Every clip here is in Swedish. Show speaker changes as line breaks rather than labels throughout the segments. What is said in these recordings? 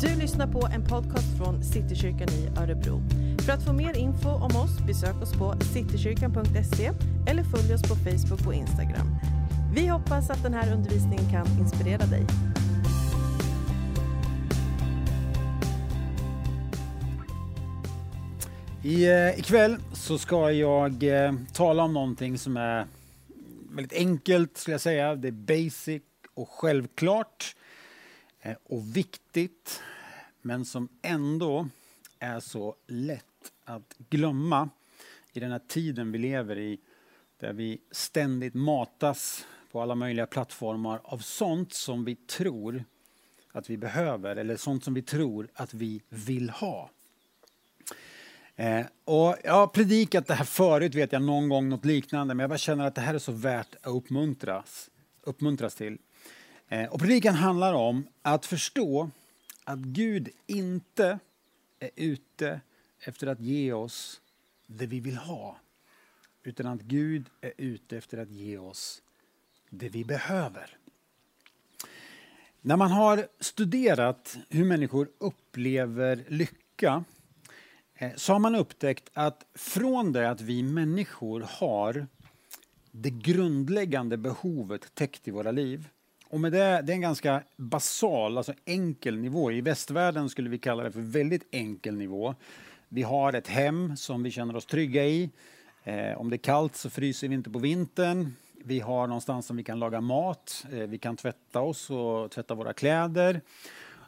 Du lyssnar på en podcast från Citykyrkan i Örebro. För att få mer info om oss besök oss på citykyrkan.se eller följ oss på Facebook och Instagram. Vi hoppas att den här undervisningen kan inspirera dig.
I, eh, ikväll så ska jag eh, tala om någonting som är väldigt enkelt, skulle jag säga. Det är basic och självklart Eh, och viktigt, men som ändå är så lätt att glömma i den här tiden vi lever i, där vi ständigt matas på alla möjliga plattformar av sånt som vi tror att vi behöver eller sånt som vi tror att vi vill ha. Eh, och jag har predikat det här förut, vet jag, någon gång något liknande, men jag bara känner att det här är så värt att uppmuntras, uppmuntras till. Eh, och predikan handlar om att förstå att Gud inte är ute efter att ge oss det vi vill ha, utan att Gud är ute efter att ge oss det vi behöver. När man har studerat hur människor upplever lycka eh, så har man upptäckt att från det att vi människor har det grundläggande behovet täckt i våra liv. Och med det, det är en ganska basal, alltså enkel nivå. I västvärlden skulle vi kalla det för väldigt enkel nivå. Vi har ett hem som vi känner oss trygga i. Eh, om det är kallt så fryser vi inte på vintern. Vi har någonstans som vi kan laga mat. Eh, vi kan tvätta oss och tvätta våra kläder.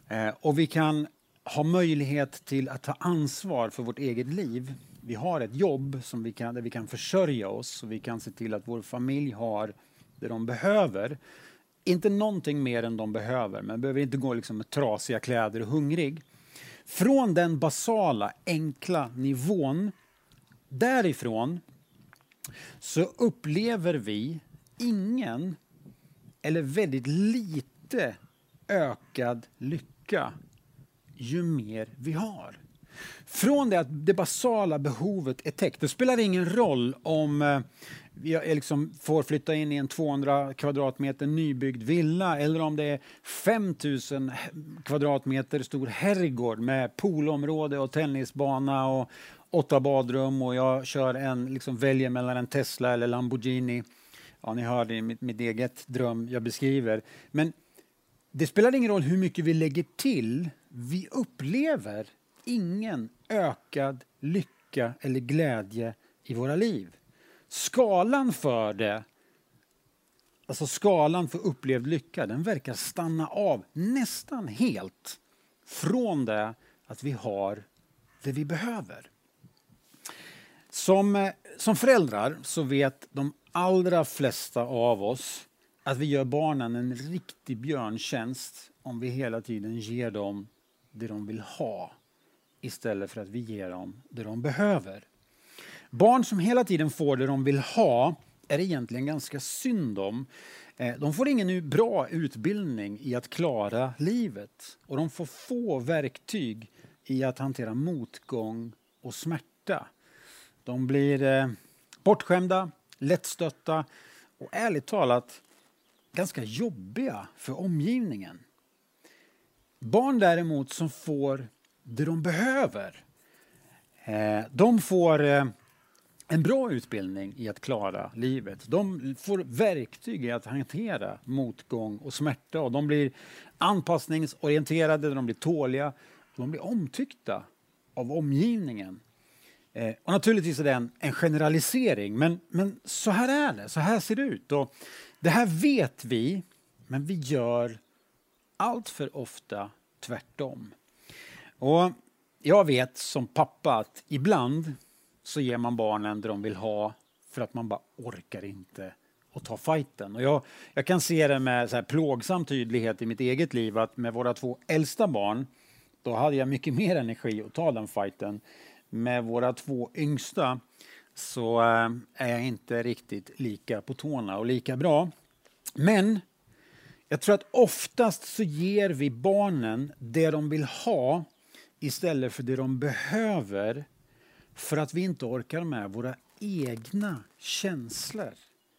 Eh, och vi kan ha möjlighet till att ta ansvar för vårt eget liv. Vi har ett jobb som vi kan, där vi kan försörja oss och vi kan se till att vår familj har det de behöver. Inte någonting mer än de behöver, men behöver inte gå liksom med trasiga kläder och hungrig. Från den basala, enkla nivån, därifrån så upplever vi ingen eller väldigt lite ökad lycka ju mer vi har. Från det att det basala behovet är täckt. Det spelar ingen roll om jag vi liksom får flytta in i en 200 kvadratmeter nybyggd villa eller om det är 5000 kvadratmeter stor herrgård med poolområde och tennisbana och åtta badrum och jag kör en, liksom väljer mellan en Tesla eller Lamborghini. Ja, ni hörde mitt, mitt eget dröm jag beskriver. Men det spelar ingen roll hur mycket vi lägger till vi upplever ingen ökad lycka eller glädje i våra liv. Skalan för det, alltså skalan för upplevd lycka, den verkar stanna av nästan helt från det att vi har det vi behöver. Som, eh, som föräldrar så vet de allra flesta av oss att vi gör barnen en riktig björntjänst om vi hela tiden ger dem det de vill ha istället för att vi ger dem det de behöver. Barn som hela tiden får det de vill ha är egentligen ganska synd om. Eh, de får ingen bra utbildning i att klara livet och de får få verktyg i att hantera motgång och smärta. De blir eh, bortskämda, lättstötta och ärligt talat ganska jobbiga för omgivningen. Barn däremot som får det de behöver, eh, de får eh, en bra utbildning i att klara livet. De får verktyg i att hantera motgång och smärta och de blir anpassningsorienterade, de blir tåliga, de blir omtyckta av omgivningen. Eh, och naturligtvis är det en, en, generalisering, men, men så här är det, så här ser det ut. Och det här vet vi, men vi gör allt för ofta tvärtom. Och jag vet som pappa att ibland så ger man barnen det de vill ha för att man bara orkar inte och ta fighten. Och jag, jag kan se det med så här plågsam tydlighet i mitt eget liv att med våra två äldsta barn då hade jag mycket mer energi att ta den fighten. Med våra två yngsta så eh, är jag inte riktigt lika på tårna och lika bra. Men jag tror att oftast så ger vi barnen det de vill ha istället för det de behöver för att vi inte orkar med våra egna känslor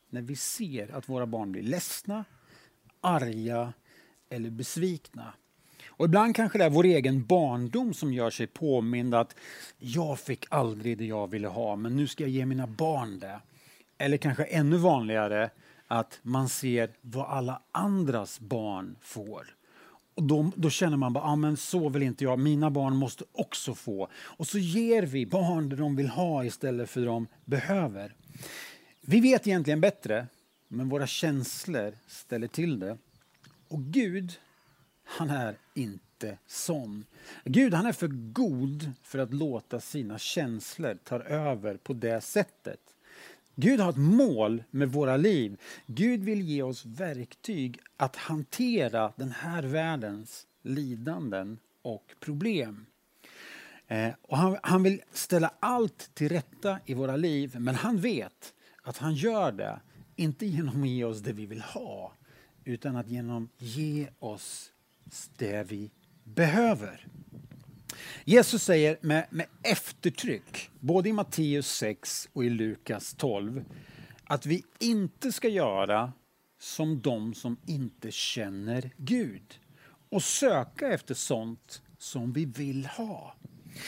när vi ser att våra barn blir ledsna, arga eller besvikna. Och ibland kanske det är vår egen barndom som gör sig påmind att jag fick aldrig det jag ville ha, men nu ska jag ge mina barn det. Eller kanske ännu vanligare, att man ser vad alla andras barn får. Och då, då känner man bara, ah, men så vill inte jag, mina barn måste också få. Och så ger vi barn det de vill ha istället för det de behöver. Vi vet egentligen bättre, men våra känslor ställer till det. Och Gud, han är inte sån. Gud han är för god för att låta sina känslor ta över på det sättet. Gud har ett mål med våra liv. Gud vill ge oss verktyg att hantera den här världens lidanden och problem. Eh, och han, han vill ställa allt till rätta i våra liv, men han vet att han gör det, inte genom att ge oss det vi vill ha, utan att genom ge oss det vi behöver. Jesus säger med, med eftertryck, både i Matteus 6 och i Lukas 12, att vi inte ska göra som de som inte känner Gud och söka efter sånt som vi vill ha.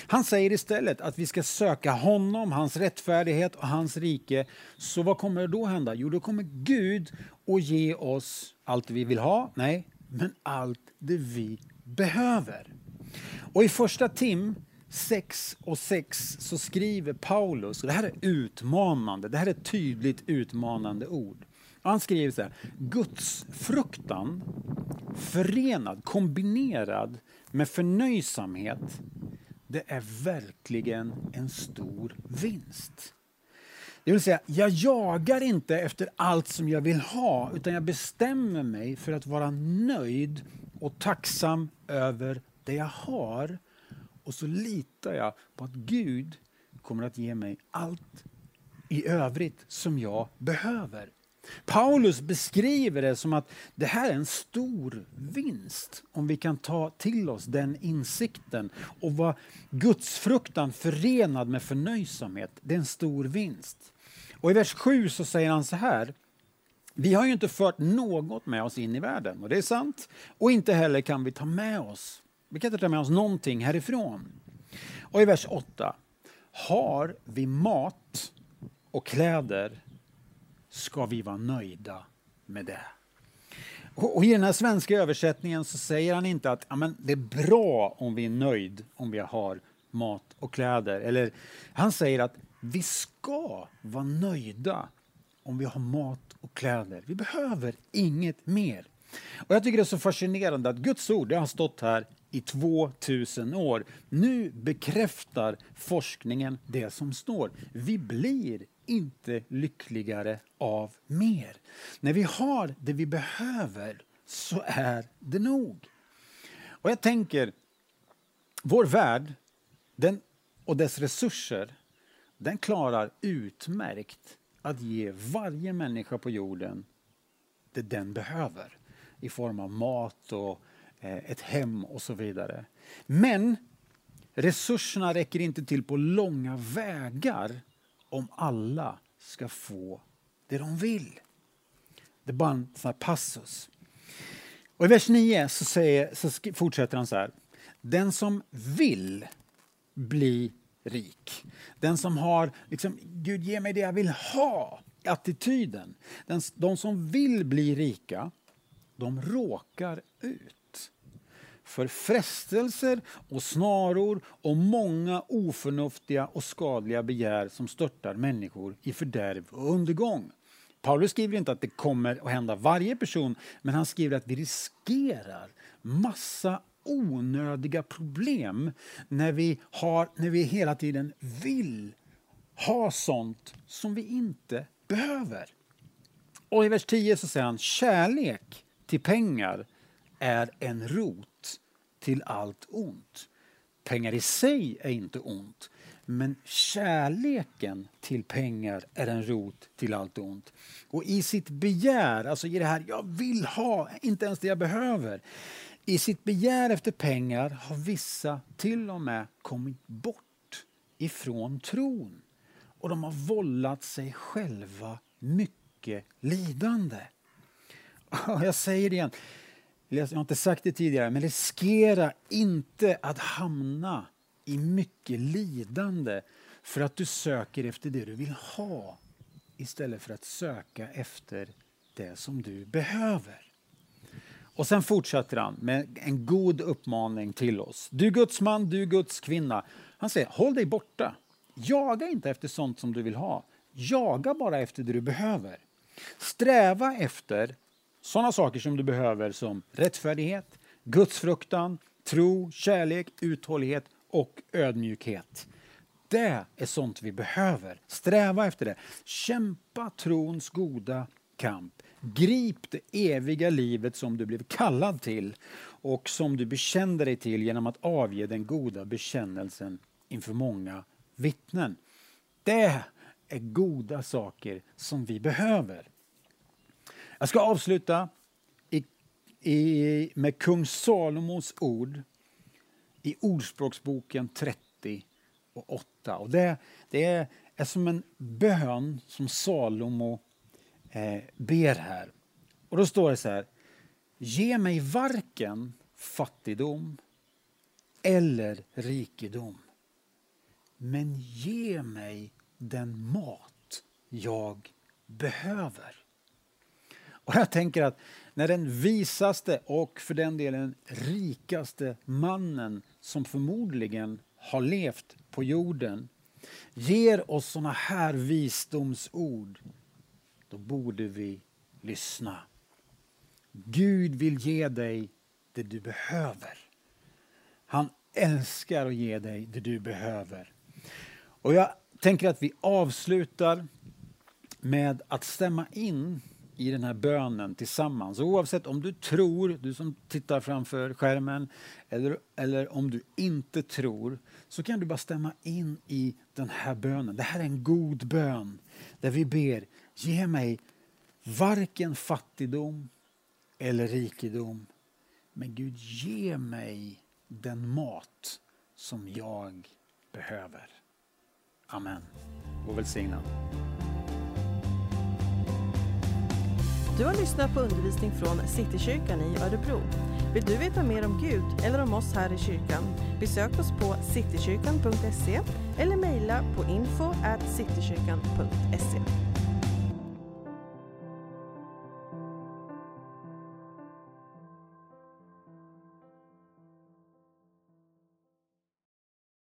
Han säger istället att vi ska söka honom, hans rättfärdighet och hans rike. Så vad kommer då hända? Jo, då kommer Gud att ge oss allt vi vill ha. Nej, men allt det vi behöver. Och i första Tim 6 och 6 så skriver Paulus, och det här är utmanande, det här är tydligt utmanande ord. Han skriver så här, Guds fruktan förenad, kombinerad med förnöjsamhet, det är verkligen en stor vinst. Det vill säga, jag jagar inte efter allt som jag vill ha, utan jag bestämmer mig för att vara nöjd och tacksam över det jag har. Och så litar jag på att Gud kommer att ge mig allt i övrigt som jag behöver. Paulus beskriver det som att det här är en stor vinst om vi kan ta till oss den insikten och vad gudsfruktan förenad med förnöjsamhet, det är en stor vinst. Och i vers 7 så säger han så här vi har ju inte fört något med oss in i världen, och det är sant. Och inte heller kan vi ta med oss, vi kan inte ta med oss någonting härifrån. Och i vers 8. Har vi mat och kläder ska vi vara nöjda med det. Och I den här svenska översättningen så säger han inte att amen, det är bra om vi är nöjd om vi har mat och kläder. Eller han säger att vi ska vara nöjda om vi har mat och kläder. Vi behöver inget mer. Och Jag tycker det är så fascinerande att Guds ord det har stått här i 2000 år. Nu bekräftar forskningen det som står. Vi blir inte lyckligare av mer. När vi har det vi behöver så är det nog. Och jag tänker, vår värld den, och dess resurser, den klarar utmärkt att ge varje människa på jorden det den behöver i form av mat och Eh, ett hem och så vidare. Men resurserna räcker inte till på långa vägar om alla ska få det de vill. Det är bara en sån här passus. Och I vers 9 så, säger, så fortsätter han så här. Den som vill bli rik. Den som har, liksom, Gud ge mig det jag vill ha, attityden. Den, de som vill bli rika, de råkar ut för frestelser och snaror och många oförnuftiga och skadliga begär som störtar människor i fördärv och undergång. Paulus skriver inte att det kommer att hända varje person, men han skriver att vi riskerar massa onödiga problem när vi, har, när vi hela tiden vill ha sånt som vi inte behöver. Och i vers 10 så säger han kärlek till pengar är en rot till allt ont. Pengar i sig är inte ont, men kärleken till pengar är en rot till allt ont. Och i sitt begär, alltså i det här jag vill ha, inte ens det jag behöver, i sitt begär efter pengar har vissa till och med kommit bort ifrån tron. Och de har vållat sig själva mycket lidande. Jag säger det igen jag har inte sagt det tidigare, men riskera inte att hamna i mycket lidande för att du söker efter det du vill ha istället för att söka efter det som du behöver. Och sen fortsätter han med en god uppmaning till oss. Du Guds man, du Guds kvinna. Han säger, håll dig borta. Jaga inte efter sånt som du vill ha. Jaga bara efter det du behöver. Sträva efter sådana saker som du behöver som rättfärdighet, gudsfruktan, tro, kärlek, uthållighet och ödmjukhet. Det är sånt vi behöver. Sträva efter det. Kämpa trons goda kamp. Grip det eviga livet som du blev kallad till och som du bekände dig till genom att avge den goda bekännelsen inför många vittnen. Det är goda saker som vi behöver. Jag ska avsluta i, i, med kung Salomos ord i Ordspråksboken 30 och 8. Och det, det är, är som en bön som Salomo eh, ber här. Och då står det så här. Ge mig varken fattigdom eller rikedom. Men ge mig den mat jag behöver. Och jag tänker att när den visaste och för den delen rikaste mannen som förmodligen har levt på jorden ger oss såna här visdomsord, då borde vi lyssna. Gud vill ge dig det du behöver. Han älskar att ge dig det du behöver. Och jag tänker att vi avslutar med att stämma in i den här bönen tillsammans. Oavsett om du tror, du som tittar framför skärmen, eller, eller om du inte tror, så kan du bara stämma in i den här bönen. Det här är en god bön där vi ber, ge mig varken fattigdom eller rikedom, men Gud ge mig den mat som jag behöver. Amen. Och välsignad.
Du har lyssnat på undervisning från Citykyrkan i Örebro. Vill du veta mer om Gud eller om oss här i kyrkan? Besök oss på citykyrkan.se eller mejla på info citykyrkan.se.